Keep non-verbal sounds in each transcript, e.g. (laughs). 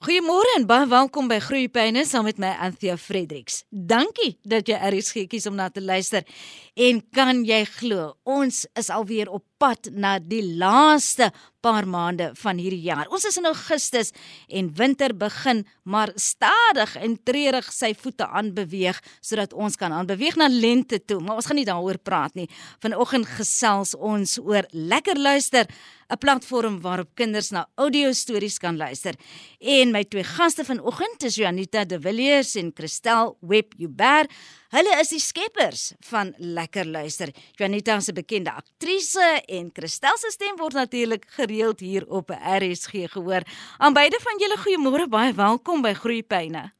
Goeiemôre en baie welkom by Groeipyne saam met my Anthea Fredericks. Dankie dat jy RSG kies om na te luister. En kan jy glo, ons is alweer op pad na die laaste paar maande van hierdie jaar. Ons is in Augustus en winter begin, maar stadig en treurig sy voete aanbeweeg sodat ons kan aanbeweeg na lente toe. Maar ons gaan nie daaroor praat nie. Vanoggend gesels ons oor lekker luister 'n platform waarop kinders na audio stories kan luister. En my twee gaste vanoggend is Janita De Villiers en Christel Web Uber. Hulle is die skeppers van Lekker Luister. Janita is 'n bekende aktrise en Christel se stem word natuurlik gereeld hier op RSG gehoor. Aan beide van julle goeiemôre, baie welkom by Groeipyne.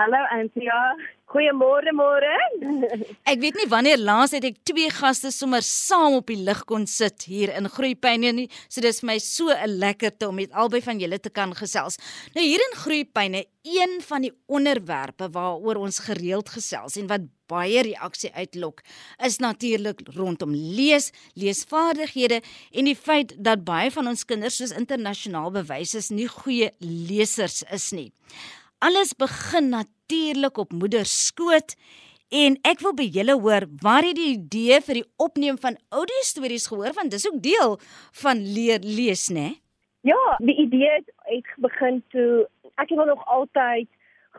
Hallo Antia. Goeiemôre môre. (laughs) Ek weet nie wanneer laas het ek twee gaste sommer saam op die lig kon sit hier in Groeipyne nie. So dis vir my so 'n lekkerte om met albei van julle te kan gesels. Nou hier in Groeipyne, een van die onderwerpe waaroor ons gereeld gesels en wat baie reaksie uitlok, is natuurlik rondom lees, leesvaardighede en die feit dat baie van ons kinders soos internasionaal bewys is nie goeie lesers is nie. Alles begin natuurlik op moeder skoot en ek wil by julle hoor waar het die idee vir die opneem van audio stories gehoor want dis ook deel van leer lees nê? Ja, die idee het, het begin toe ek het nog altyd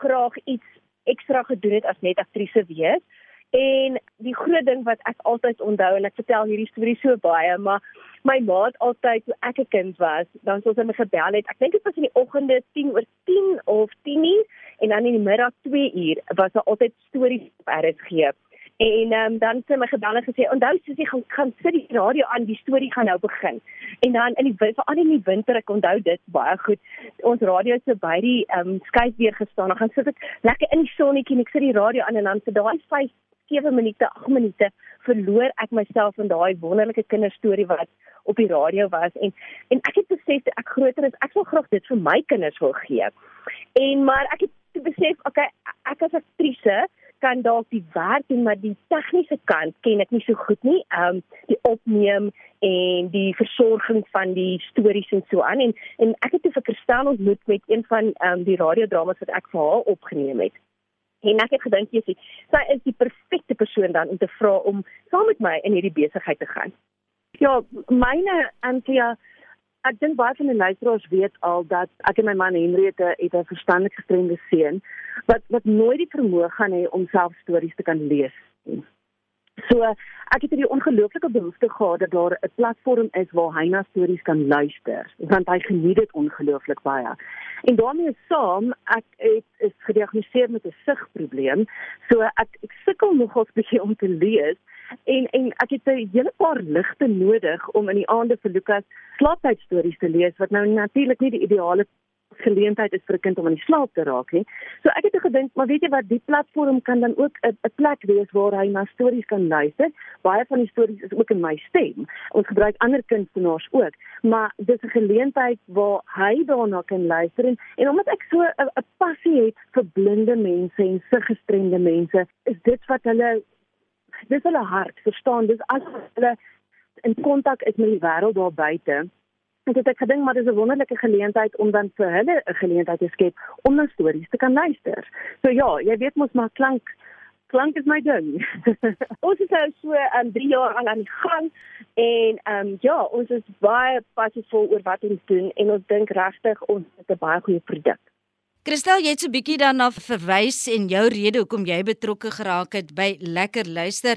graag iets ekstra gedoen het as net aktrise wees. En die groot ding wat ek altyd onthou en ek vertel hierdie storie so baie, maar my ma het altyd toe ek 'n kind was, dan soos sy my gebel het. Ek dink dit was in die oggende 10 oor 10 of 10 uur en dan in die middag 2 uur was daar altyd stories op RSG. En um, dan het my gebel en gesê, "Onthou sussie, gaan gaan sit die radio aan, die storie gaan nou begin." En dan in die veral in die winter, ek onthou dit baie goed. Ons radio het so by die ehm um, skuif weer gestaan. Dan gaan sit ek lekker in die sonnetjie en ek sit die radio aan en dan vir daai 5 7 minute, 8 minute verloor ek myself in daai wonderlike kinderstorie wat op die radio was en en ek het besef ek groter is ek wil graag dit vir my kinders wil gee. En maar ek het besef okay ek as aktrise kan dalk die werk doen maar die tegniese kant ken ek nie so goed nie. Ehm um, die opneem en die versorging van die stories en so aan en en ek het te vir Kristel ontmoet met een van ehm um, die radiodramas wat ek vir haar opgeneem het. En ek het gedink jy sê sy is die perfekte persoon dan om te vra om saam met my in hierdie besigheid te gaan. Ja, myne Antia ek dink baie van die luisteraars weet al dat ek en my man Henriette het 'n verstandelik gestremde seun wat wat nooit die vermoë gaan hê om self stories te kan lees nie. So ek het hierdie ongelooflike behoefte gehad dat daar 'n platform is waar hy na stories kan luister want hy geniet dit ongelooflik baie. En daarmee saam ek het is gediagnoseer met 'n sigprobleem. So ek ek sukkel nogal (laughs) bietjie om te lees en en ek het 'n hele paar ligte nodig om in die aande vir Lukas slaaptyd stories te lees wat nou natuurlik nie die ideale geleentheid is vir 'n kind om aan die slaap te raak nie. So ek het gedink, maar weet jy wat, die platform kan dan ook 'n plek wees waar hy na stories kan luister. Baie van die stories is ook in my stem. Ons gebruik ander kunstenaars ook, maar dis 'n geleentheid waar hy daarna kan luister en, en omdat ek so 'n passie het vir blinde mense en vir gestremde mense, is dit wat hulle dis hulle hart, verstaan? Dis as hulle in kontak is met die wêreld daar buite. Ek het gedink maar dis 'n wonderlike geleentheid om dan vir hulle 'n geleentheid te skep om na stories te kan luister. So ja, jy weet mos maar klank klank is my ding. (laughs) ons is nou so um 3 jaar al aan die gang en um ja, ons is baie passievol oor wat ons doen en ons dink regtig ons het 'n baie goeie produk. Kristel, jy het so 'n bietjie daarna verwys en jou rede hoekom jy betrokke geraak het by Lekker Luister.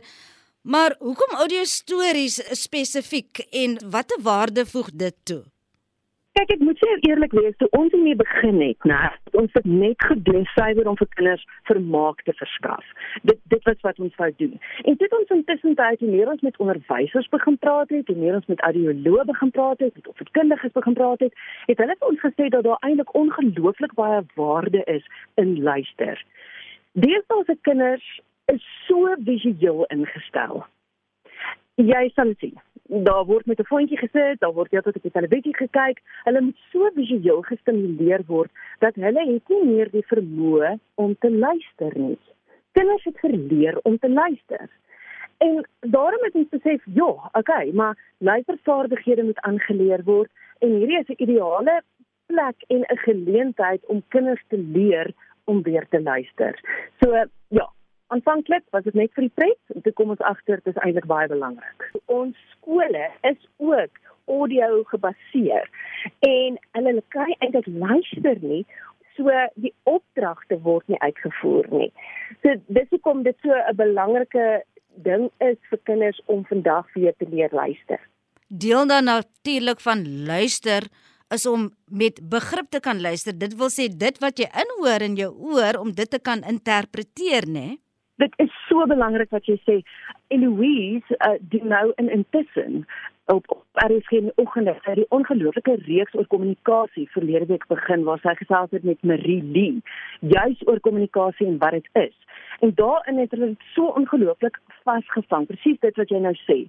Maar hoekom audio stories spesifiek en watter waarde voeg dit toe? Kyk, ek moet sê eerlik wees, toe ons hiermee begin het, né, ons het net gedoen suiwer om vir kinders vermaak te verskaf. Dit dit was wat ons wou doen. En dit ons intussen tyd meer ons met onderwysers begin praat het, en meer ons met audioloë begin praat het, met opvoedkundiges begin praat het, het hulle vir ons gesê dat daar eintlik ongelooflik baie waarde is in luister. Deesdae se kinders is so visueel ingestel. Jy sal sien. Daar word met 'n voetjie gesit, daar word heeltyd op die televisie gekyk. Hulle moet so visueel gestimuleer word dat hulle het nie meer die vermoë om te luister nie. Kinders het geleer om te luister. En daarom het ons besef, ja, okay, maar luistervaardighede moet aangeleer word en hierdie is 'n ideale plek en 'n geleentheid om kinders te leer om weer te luister. So ja, aanvanklik was dit net vir die pret, en toe kom ons agter dit is eintlik baie belangrik. Ons skole is ook audio gebaseer en hulle kry eintlik luister nie so die opdragte word nie uitgevoer nie. So dis hoekom dit so 'n belangrike ding is vir kinders om vandag weer te leer luister. Deel dan natuurlik van luister is om met begrip te kan luister. Dit wil sê dit wat jy inhoor in jou oor om dit te kan interpreteer, né? Dit is so belangrik wat jy sê. Eloise uh, doen nou in intussen op daar is geen oggende vir die ongelooflike reeks oor kommunikasie verlede week begin waar sy gesels het met Marie Lee juis oor kommunikasie en wat dit is. En daarin het hulle so ongelooflik vasgevang. Presies dit wat jy nou sê.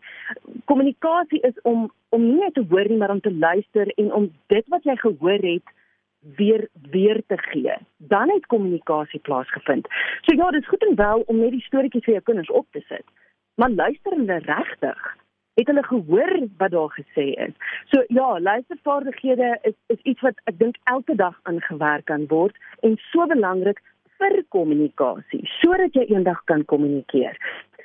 Kommunikasie is om om nie net te hoor nie, maar om te luister en om dit wat jy gehoor het weer weer te gee. Dan het kommunikasie plaasgevind. So ja, dit is goed en wel om net die storieetjies vir jou kinders op te sit. Maar luister hulle regtig? Het hulle gehoor wat daar gesê is? So ja, luistervaardighede is is iets wat ek dink elke dag aangewerk kan word en so belangrik vir kommunikasie sodat jy eendag kan kommunikeer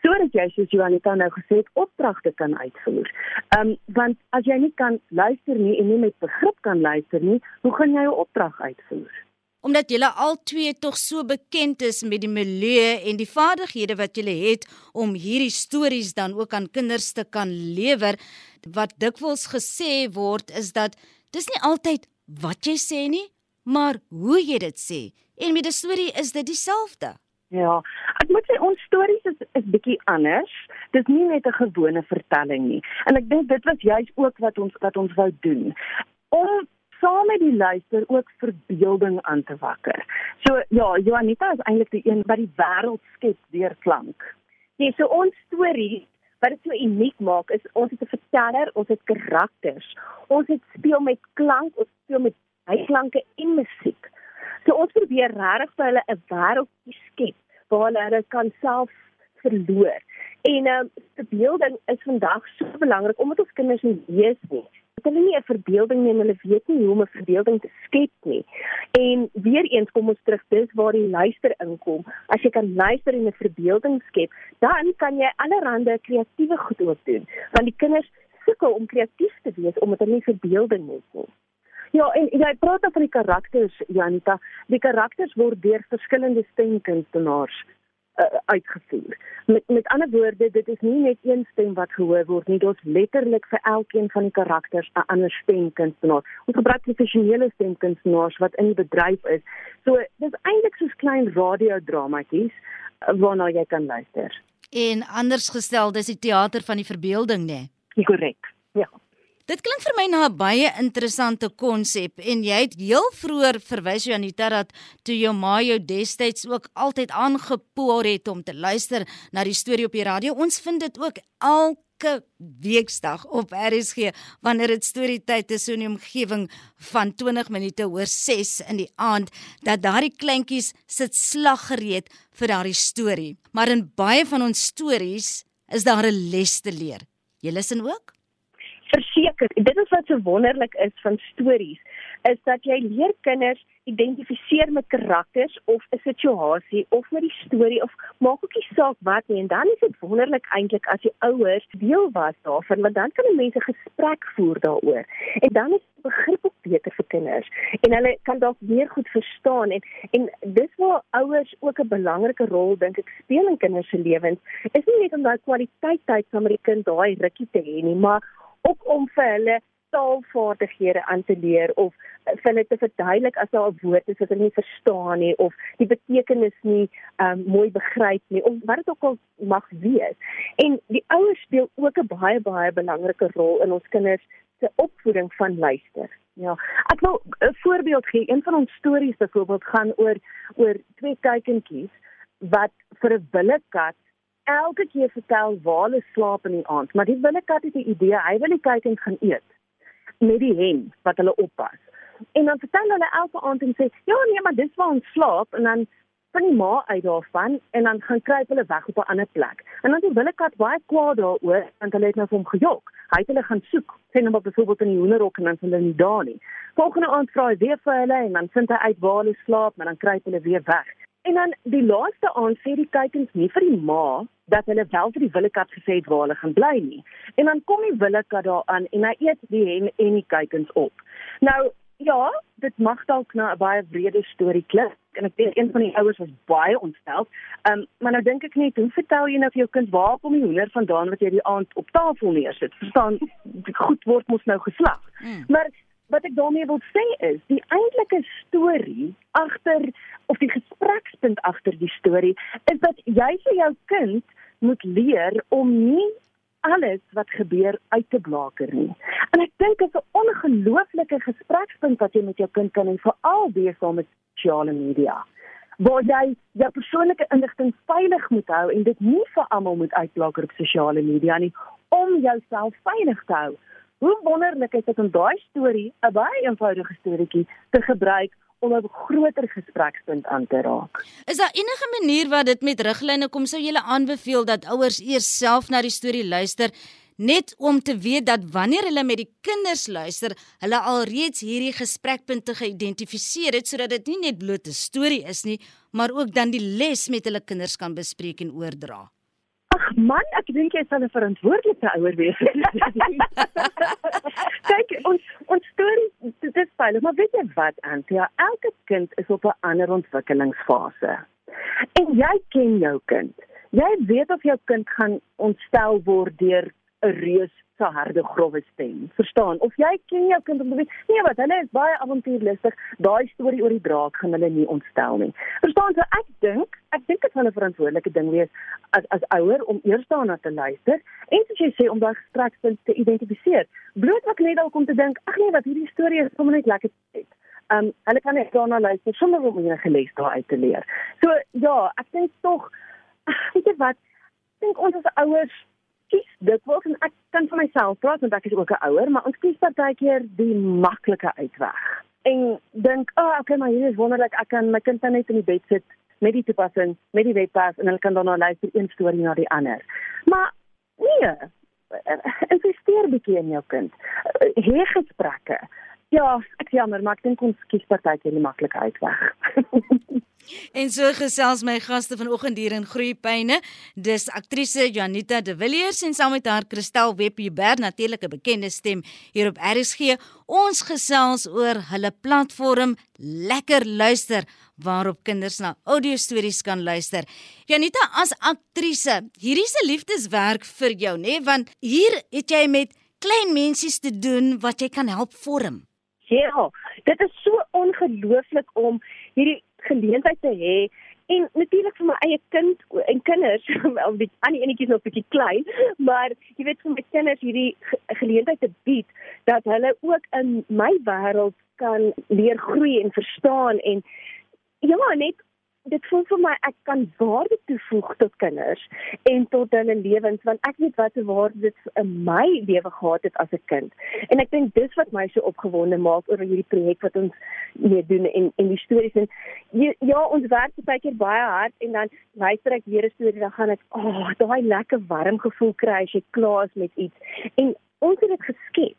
sodat jy soos Joanita nou gesê het opdragte kan uitvoer. Ehm um, want as jy nie kan luister nie en nie met begrip kan luister nie, hoe gaan jy 'n opdrag uitvoer? Omdat julle al twee tog so bekend is met die milieu en die vaardighede wat julle het om hierdie stories dan ook aan kinders te kan lewer, wat dikwels gesê word is dat dis nie altyd wat jy sê nie, maar hoe jy dit sê. En met 'n storie is dit dieselfde. Ja, ek moet sê ons stories is is bietjie anders. Dit is nie net 'n gewone vertelling nie. En ek dink dit was juist ook wat ons wat ons wou doen. Om saam met die luister ook verbeelding aan te wakker. So ja, Joanita is eintlik die een wat die wêreld skep deur klank. Nee, so ons storie wat dit so uniek maak is ons het 'n verteller, ons het karakters. Ons het speel met klank, ons speel met byklanke en musiek. So ons probeer regtig vir hulle 'n wêreld skep waar hulle kan self verloor. En ehm um, verbeelding is vandag so belangrik omdat ons kinders nie weet nie. Hulle nie 'n verbeelding nie, hulle weet nie hoe om 'n verbeelding te skep nie. En weer eens kom ons terug dis waar die luister inkom. As jy kan luister en 'n verbeelding skep, dan kan jy allerlei kreatiewe goed ook doen. Want die kinders sukkel om kreatief te wees omdat hulle nie verbeelding het nie. Ja, en jy praat van die karakters, Janita. Die karakters word deur verskillende stemkunstenaars uh, uitgevoer. Met met ander woorde, dit is nie net een stem wat gehoor word nie, is letterlik vir elkeen van die karakters 'n ander stemkunstenaar. Ons gebruik professionele stemkunstenaars wat in die bedryf is. So, dis eintlik soos klein radiodramatjies uh, waarna jy kan luister. En anders gestel, dis die teater van die verbeelding, né? Nee? Korrek. Ja. Dit klink vir my na 'n baie interessante konsep en jy het heel vroeër verwys Janita dat toe jou ma jou destyds ook altyd aangepoor het om te luister na die storie op die radio. Ons vind dit ook elke weeksdag op RSG wanneer dit storietyd is so in die omgewing van 20 minute oor 6 in die aand dat daardie kleintjies sit slaggereed vir daardie storie. Maar in baie van ons stories is daar 'n les te leer. Jy luister ook? Verseker, dit is wat so wonderlik is van stories, is dat jy leer kinders identifiseer met karakters of 'n situasie of met die storie of maak ook nie saak wat nie. En dan is dit wonderlik eintlik as die ouers deel was daarvan want dan kan mense gesprek voer daaroor. En dan is begrip ook beter vir kinders. En hulle kan dalk meer goed verstaan en en dis waar ouers ook 'n belangrike rol dink ek speel in kinders se lewens. Is nie net om daai kwaliteit tyd saam met die kind daai rukkie te hê nie maar ook om vir hulle taalvaardighede aan te leer of vir hulle te verduidelik as daar 'n woord is wat hulle nie verstaan nie of die betekenis nie um, mooi begryp nie of wat dit ook al mag wees. En die ouers speel ook 'n baie baie belangrike rol in ons kinders se opvoeding van luister. Ja, ek wil 'n voorbeeld gee. Een van ons stories byvoorbeeld gaan oor oor twee kuikentjies wat vir 'n willekat elke keer vertel waar hulle slaap in die aand, maar die willekat het 'n idee, hy wil net kyk en gaan eet met die hen wat hulle oppas. En dan vertel hulle elke aand en sê, "Ja, nee, maar dis waar ons slaap." En dan van die ma uit daarvan en dan gaan kruip hulle weg op 'n ander plek. En dan die wille kat baie kwaad daaroor want hulle het nou vir hom gejok. Hy het hulle gaan soek, sien hom byvoorbeeld in die hoenderhok en dan hulle nie daar nie. Volgende aand vra hy weer vir hulle en dan vind hy uit waar hulle slaap, maar dan kruip hulle weer weg. En dan die laaste aand sê die kuikens nie vir die ma dat hulle wel vir die wille kat gesê het waar hulle gaan bly nie. En dan kom die wille kat daaraan en hy eet die hen en die kuikens op. Nou Ja, dit mag dalk na 'n baie breë storie klink en ek dink een van die ouers was baie ontstel. Ehm um, maar nou dink ek net, hoe vertel jy nou vir jou kind waar kom die hoender vandaan wat jy die aand op tafel neersit? Verstaan, goed word mos nou geslag. Hmm. Maar wat ek daarmee wil sê is, die eintlike storie agter of die gesprekspunt agter die storie is dat jy vir jou kind moet leer om nie alles wat gebeur uit te blaker nie. En ek dink dit is 'n ongelooflike gesprekspunt wat jy met jou kind kan hê veral besig met sosiale media. Waar jy jou persoonlike inligting veilig moet hou en dit nie vir almal moet uitblaker op sosiale media nie om jouself veilig te hou. Hoe wonderlik is dit om daai storie, 'n baie eenvoudige storieetjie, te gebruik om 'n groter gesprekspunt aan te raak. Is daar enige manier waar dit met riglyne kom sou jy aanbeveel dat ouers eers self na die storie luister net om te weet dat wanneer hulle met die kinders luister, hulle alreeds hierdie gesprekpunte geïdentifiseer het sodat dit nie net bloot 'n storie is nie, maar ook dan die les met hulle kinders kan bespreek en oordra. Man, ek dink jy sal 'n verantwoordelike ouer wees. (laughs) Kyk, ons ons storie dit is baie, maar weet jy wat, Antia, elke kind is op 'n ander ontwikkelingsfase. En jy ken jou kind. Jy weet of jou kind gaan ontstel word deur 'n reus se harde grouwe stem. Verstaan? Of jy ken jou kind om te weet, nee wat, hulle is baie avontuurlustig. Daai storie oor die draak gaan hulle nie ontstel nie. Verstaan? So ek dink, ek dink dit gaan 'n verantwoordelike ding wees as as ouer om eers daarna te luister en soos jy sê om daai gesprekspunte te identifiseer. Bloot wat net dalk om te dink, ag nee, wat hierdie storie is sommer net lekker tyd. Um, hulle kan net daarna luister sonder om enige les daar uit te leer. So ja, ek dink tog weet jy wat? Ek dink ons as ouers kies dikwels en ek kan vir myself praat want ek is ook 'n ouer, maar ons kies partykeer die maklike uitweg. En dink, "Ag, oh, okay, maar hier is wonderlik, ek kan my kind net in die bed sit met die toepassing, met die webpas en hulle kan dan nou luister een storie na die ander." Maar nee, investeer bietjie in jou kind. Hê gesprekke. Ja, ek jammer, maar ek dink ons kies partykeer die maklike uitweg. (laughs) En so gesels my gaste vanoggend hier in Groepyne. Dis aktrise Janita De Villiers en saam met haar Christel Webber, natuurlik 'n bekende stem hier op RSG. Ons gesels oor hulle platform Lekker Luister waarop kinders na audio stories kan luister. Janita as aktrise, hierdie is 'n liefdeswerk vir jou, nê? Nee? Want hier het jy met klein mensies te doen wat jy kan help vorm. Ja, dit is so ongelooflik om hierdie geleentheid te hê en natuurlik vir my eie kind en kinders (laughs) wel die aan die enetjies nog bietjie klein maar jy weet vir my kinders hierdie geleentheid te bied dat hulle ook in my wêreld kan leer groei en verstaan en ja net dit voel vir my ek kan waarde toevoeg tot kinders en tot hulle lewens want ek weet watter waarde dit in my lewe gehad het as 'n kind. En ek dink dis wat my so opgewonde maak oor hierdie projek wat ons hier doen en en die stories en ja, ons werk baie keer baie hard en dan luister ek weer 'n storie dan gaan ek, "Ag, oh, daai lekker warm gevoel kry as jy klaar is met iets." En ons het dit geskep.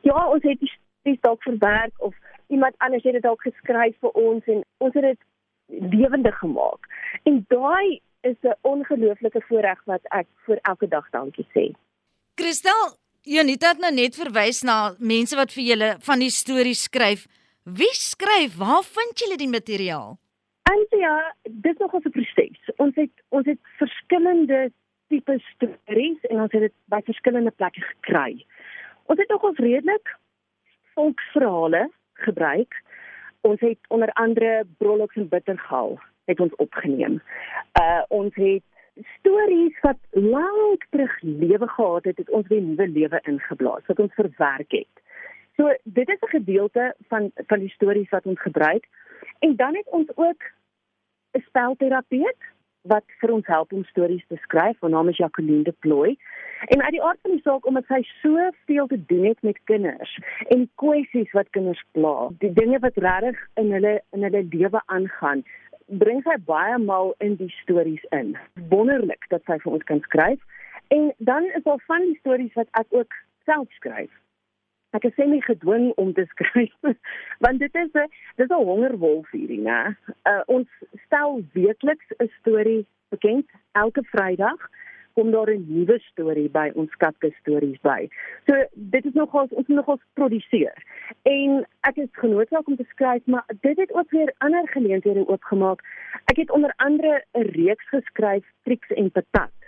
Ja, ons het die stories dalk verwerk of iemand anders het dit dalk geskryf vir ons en ons het dit lewendig gemaak. En daai is 'n ongelooflike voorreg wat ek vir elke dag dankie sê. Christel, Janita het nou net verwys na mense wat vir julle van die stories skryf. Wie skryf? Waar vind julle die materiaal? Antia, dit is nog 'n proses. Ons het ons het verskillende tipe stories en ons het dit by verskillende plekke gekry. Ons het nog ons redelik volksverhale gebruik ons het onder andere Brollox en Bittergal het ons opgeneem. Uh ons het stories wat lank terug lewe gehad het, het ons weer nuwe lewe ingeblaas wat ons verwerk het. So dit is 'n gedeelte van van die stories wat ons gebruik. En dan het ons ook 'n spelterapeut wat vir ons help om stories te skryf. Haar naam is Jacqueline de Plooi. En uit die aard van die saak omdat sy soveel te doen het met kinders en die kwessies wat kinders pla, die dinge wat regtig in hulle in hulle lewe aangaan, bring sy baie mal in die stories in. Wonderlik dat sy vir ons kan skryf. En dan is daar van die stories wat ek ook self skryf. Ek is semi gedwing om te (laughs) skryf want dit is 'n dis 'n hongerwolf hierdie, né? Uh, ons stel weekliks 'n storie bekend elke Vrydag kom daar 'n nuwe storie by ons skatte stories by. So dit is nogals ons nogals produseer. En ek is genoodsaak om te skryf, maar dit het ook weer ander geleenthede oopgemaak. Ek het onder andere 'n reeks geskryf Tricks en Patat.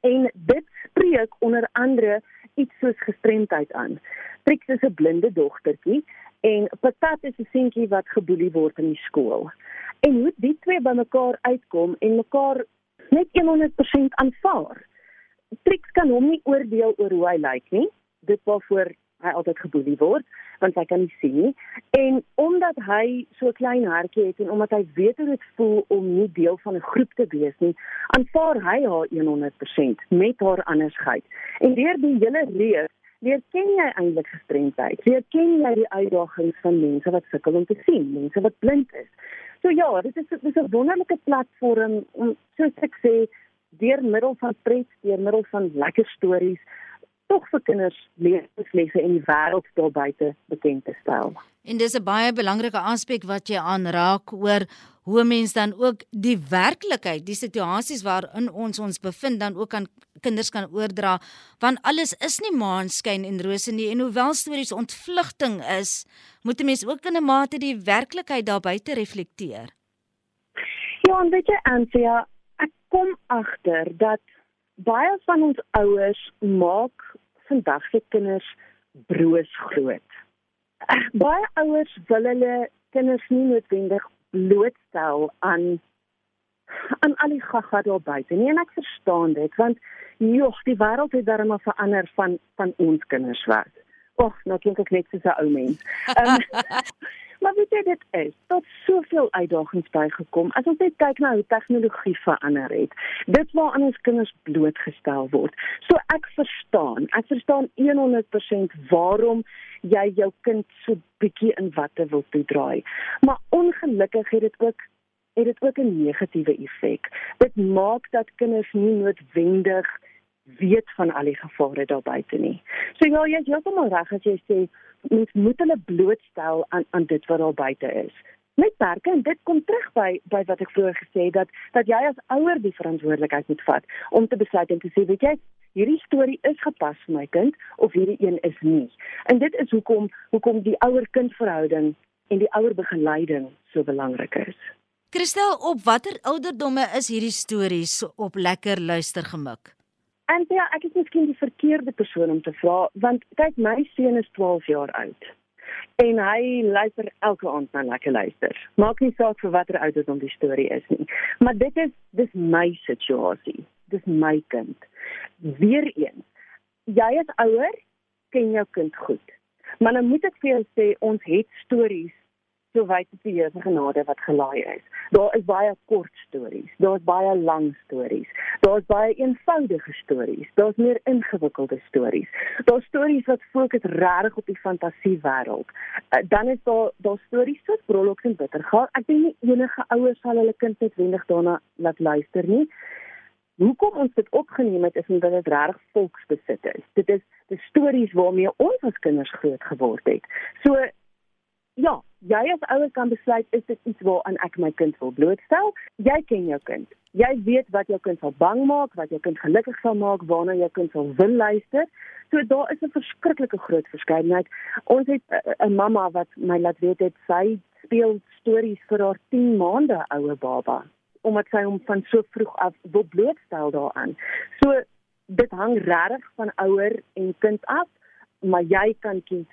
En dit spreek onder andere iets soos gestremdheid aan. Tricks is 'n blinde dogtertjie en Patat is 'n seentjie wat geboelie word in die skool. En hoe die twee bymekaar uitkom en mekaar net 100% aanvaar. Trix kan hom nie oordeel oor hoe hy lyk nie. Dit waarvoor hy altyd geboelie word, want hy kan nie sien nie. En omdat hy so 'n klein hartjie het en omdat hy weet hoe dit voel om nie deel van 'n groep te wees nie, aanvaar hy haar 100% met haar andersheid. En deur die hele reeks leer ken jy eintlik gestremdheid. Leer ken jy die uitdagings van mense wat sukkel om te sien, mense wat blind is. So ja, dit is dit is 'n wonderlike platform om soos ek sê deur middel van pret, deur middel van lekker stories tog vir kinders lewenslesse in die wêreld daar buite bekend te stel. En dis 'n baie belangrike aspek wat jy aanraak oor hoe mense dan ook die werklikheid, die situasies waarin ons ons bevind dan ook aan kinders kan oordra, want alles is nie maanskyn en rose nie en hoewel stories ontvlugting is, moet 'n mens ook in 'n mate die werklikheid daar buite reflekteer. Ja, en weet jy Anthea, ek kom agter dat baie van ons ouers maak vandag se kinders broos groot. Baie ouers wil hulle kinders nie noodwendig blootstel aan aan al die gaga daar buite nie en ek verstaan dit want joh die wêreld het darem verander van van ons kinders wat. Och, nou klink ek net soos 'n ou mens. Um, (laughs) maar weet jy dit is tot soveel uitdagings bygekom. As ons net kyk na hoe tegnologie verander het, dit waaraan ons kinders blootgestel word. So ek verstaan, ek verstaan 100% waarom jy jou kind so bietjie in watte wil toedraai. Maar ongelukkig het dit ook het dit ook 'n negatiewe effek. Dit maak dat kinders nie noodwendig weet van al die gevare daar buite nie. So ja, jy is heeltemal reg as jy sê mens moet hulle blootstel aan aan dit wat daar buite is. Met perke en dit kom terug by by wat ek vroeër gesê het dat dat jy as ouer die verantwoordelikheid moet vat om te besluit en te sê weet jy hierdie storie is gepas vir my kind of hierdie een is nie. En dit is hoekom hoekom die ouer-kind verhouding en die ouer begeleiding so belangrik is. Christel, op watter ouderdomme is hierdie stories op lekker luister gemik? En ja, ek is miskien die verkeerde persoon om te vra want kyk my seun is 12 jaar oud. En hy luister elke aand na lekker luister. Maak nie saak vir watter ouderdom die storie is nie. Maar dit is dis my situasie. Dis my kind. Weereens, jy as ouer ken jou kind goed. Maar dan moet ek vir jou sê ons het stories so wyd as die Here genade wat gelaai is. Daar is baie kort stories, daar's baie lang stories, daar's baie eenvoudige stories, daar's meer ingewikkelde stories. Daar's stories wat fokus regtig op die fantasiewêreld. Uh, dan is daar daar stories soos Brolox en Bittergaal. Ek dink nie enige ouers sal hulle kind netwendig daarna laat luister nie. Hoekom ons dit opgeneem het is omdat dit regtig volksbesit is. Dit is die stories waarmee ons as kinders groot geword het. So ja, jy as ouer kan besluit is dit iets waaraan ek my kind wil blootstel. Jy ken jou kind. Jy weet wat jou kind sal bang maak, wat jou kind gelukkig sal maak, waarna jou kind sal wil luister. So daar is 'n verskriklike groot verskeidenheid. Ons het eh, eh, 'n mamma wat my laat weet het sy speel stories vir haar 10 maande oue baba omdat sy hom van so vroeg af wil blootstel daaraan. So dit hang regtig van ouer en kind af, maar jy kan kies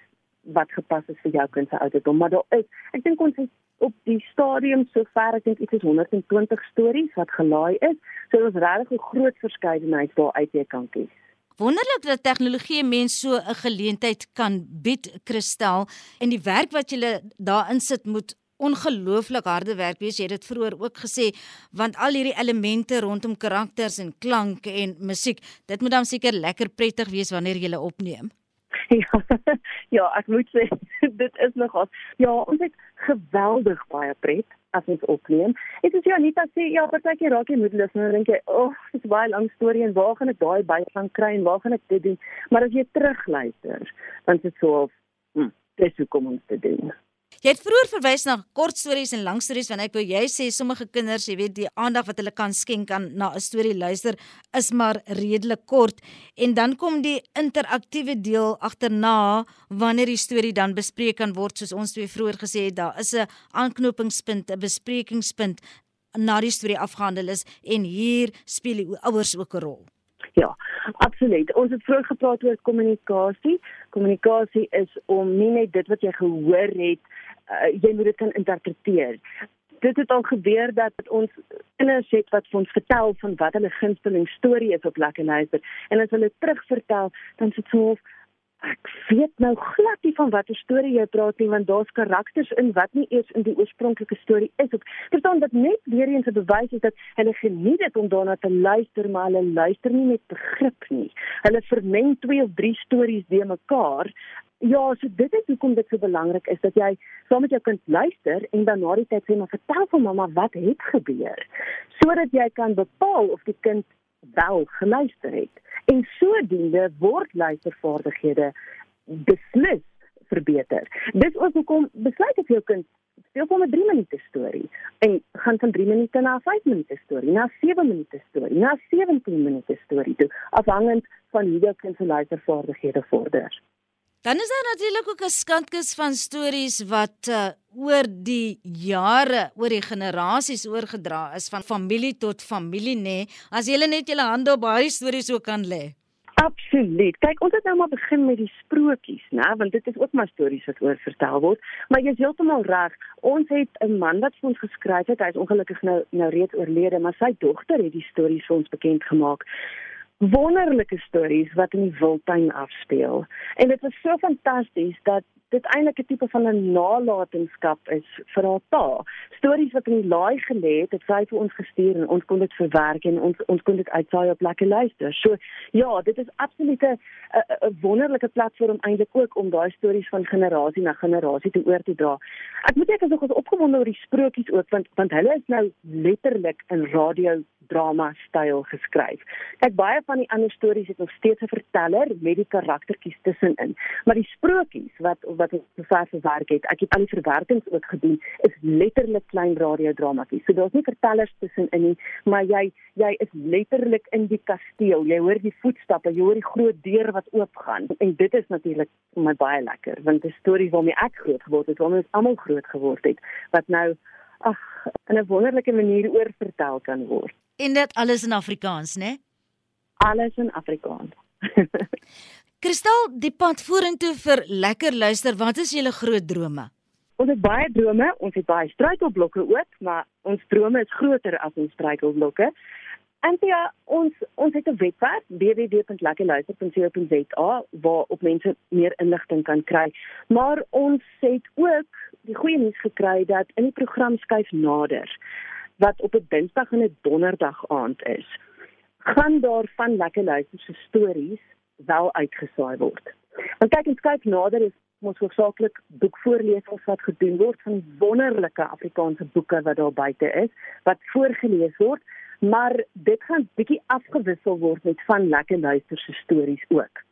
wat gepas is vir jou kind se ouderdom, maar daar is ek dink ons is op die stadium sover ek dink iets is 120 stories wat gelaai is. So ons regtig 'n groot verskeidenheid daar uit jy kan kies. Wonderlik dat tegnologie mens so 'n geleentheid kan bied, Kristel, en die werk wat jy daarin sit moet ongelooflik harde werk wees. Jy het dit vroeër ook gesê, want al hierdie elemente rondom karakters en klank en musiek, dit moet dan seker lekker prettig wees wanneer jy hulle opneem. (laughs) Ja, ja, ek moet sê (laughs) dit is nogal ja, ons het geweldig baie pret. as ons opneem. Dit is ja nie dat sê ja, partykeer raak jy moedeloos en dink jy, "Ag, oh, dit is baie lank storie en waar gaan ek daai by gaan kry en waar gaan ek dit doen?" Maar as jy terugluister, dan is dit so, hm, dis hoe kom ons dit doen. Jy het vroeër verwys na kortstories en langstories want ek wou jy sê sommige kinders, jy weet, die aandag wat hulle kan skenk aan na 'n storie luister is maar redelik kort en dan kom die interaktiewe deel agterna wanneer die storie dan bespreek kan word soos ons twee vroeër gesê het, daar is 'n aanknopingspunt, 'n besprekingspunt na die storie afgehandel is en hier speel die ouers ook 'n rol. Ja, absoluut. Ons het vroeër gepraat oor kommunikasie. Kommunikasie is om nie net dit wat jy gehoor het uh, jy moet dit kan interpreteer. Dit het al gebeur dat ons kinders het wat vir ons vertel van wat hulle gunsteling storie is op lekker luister en as hulle terugvertel dan sit so ek weet nou glad nie van watter storie jy praat nie want daar's karakters in wat nie eers in die oorspronklike storie is op. Verstaan dat net weer eens 'n bewys is dat hulle geniet dit om daarna te luister maar hulle luister nie met begrip nie. Hulle vermeng twee of drie stories de mekaar Ja, so dit is hoekom dit so belangrik is dat jy saam met jou kind luister en dan na die tyd sê maar vertel vir mamma wat het gebeur sodat jy kan bepaal of die kind wel geluister het. En sodoende word luistervaardighede beslis verbeter. Dis ook hoekom besluit ek jou kind speel vir 'n 3 minute storie en gaan van 3 minute na 5 minute storie, na 7 minute storie, na 17 minute storie toe afhangend van hoe jou kind se luistervaardighede vorder. Dan is daar natuurlik ook 'n skatkis van stories wat uh, oor die jare, oor die generasies oorgedra is van familie tot familie nê. Nee. As jy net jou hande op baie stories ook kan lê. Absoluut. Kyk, ons het nou maar begin met die sprokies, né, want dit is ook maar stories wat oor vertel word. Maar jy is heeltemal reg. Ons het 'n man wat vir ons geskryf het. Hy is ongelukkig nou nou reeds oorlede, maar sy dogter het die stories vir ons bekend gemaak wonderlike stories wat in die wildtuin afspeel. En dit was so fantasties dat dit eintlik 'n tipe van 'n nalatenskap is vir haar pa. Stories wat in die laai gelê het, het sy vir ons gestuur en ons kon dit verwerk en ons ons kon dit uitsaai op lekker luister. So ja, dit is absoluut 'n 'n wonderlike platform eintlik ook om daai stories van generasie na generasie te oor te dra. Ek moet ek is nog opgewonde oor die sprokies ook want want hulle is nou letterlik in radio drama styl geskryf. Kyk baie van die ander stories het nog steeds 'n verteller met die karaktertjies tussenin, maar die sprokies wat wat ons sover verwerk het, ek het al die verwerkings ook gedoen, is letterlik klein radiodramatjies. So daar's nie vertellers tussenin nie, maar jy jy is letterlik in die kasteel. Jy hoor die voetstappe, jy hoor die groot deur wat oopgaan. En dit is natuurlik vir my baie lekker, want dit is stories waarmee ek groot geword het, waarmee ons almal groot geword het, wat nou ag in 'n wonderlike manier oorvertel kan word. En dit alles in Afrikaans, né? Alles in Afrikaans. (laughs) Kristal, die pad vorentoe vir lekker luister, wat is julle groot drome? Ons het baie drome, ons het baie struikelblokke ook, maar ons drome is groter as ons struikelblokke. En ja, ons ons het 'n webwerf www.lekkerluister.co.za waar op mense meer inligting kan kry. Maar ons het ook die goeie nuus gekry dat in die program skuif nader wat op 'n Dinsdag en 'n Donderdag aand is. Gaan daar van lekker luister se stories wel uitgesaai word. Want kyk ons kyk nader is ons hoofsaaklik boekvoorlesings wat gedoen word van wonderlike Afrikaanse boeke wat daar buite is wat voorgeles word, maar dit gaan bietjie afgewissel word met van lekker luister se stories ook.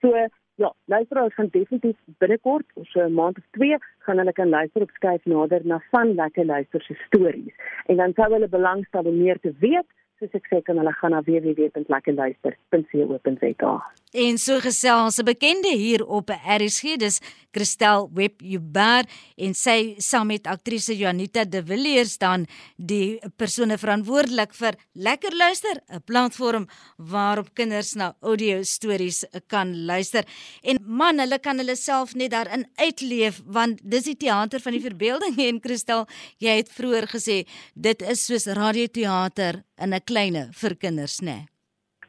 So ja, luisteraars gaan definitief binnekort, so 'n maand of 2, gaan hulle kan luister op skuif nader na van lekker luister se stories. En dan sou hulle belangstel om meer te weet soos ek sê kan hulle gaan na www.lekkerluister.co.za. En so gesels 'n bekende hier op RSG, dis Christel Webjuber en sy saam met aktrise Janita De Villiers dan die persone verantwoordelik vir Lekker Luister, 'n platform waarop kinders na audio stories kan luister. En man, hulle kan hulle self net daarin uitleef want dis die teater van die verbeelding en Christel, jy het vroeër gesê dit is soos radioteater in 'n kleine vir kinders, né? Nee.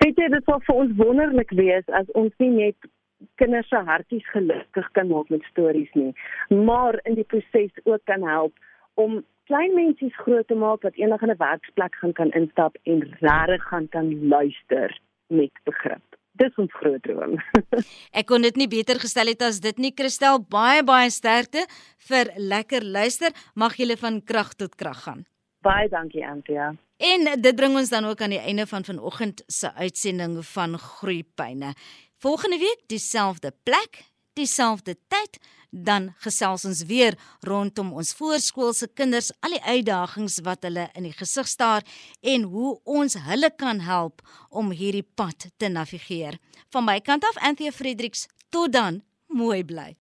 Weet jy, dit sal vir ons wonderlik wees as ons nie net kinders se hartjies gelukkig kan maak met stories nie, maar in die proses ook kan help om klein mensies groot te maak wat eendag in 'n werksplek gaan kan instap en regtig gaan kan luister met begrip. dis ons groot droom. (laughs) Ek kon dit nie beter gestel het as dit nie Christel baie baie sterkte vir lekker luister mag julle van krag tot krag gaan. Baie dankie Antia. En dit bring ons dan ook aan die einde van vanoggend se uitsending van Groeipyne. Volgende week dieselfde plek, dieselfde tyd, dan gesels ons weer rondom ons voorskoolse kinders, al die uitdagings wat hulle in die gesig staar en hoe ons hulle kan help om hierdie pad te navigeer. Van my kant af Anthea Fredericks, tot dan, mooi bly.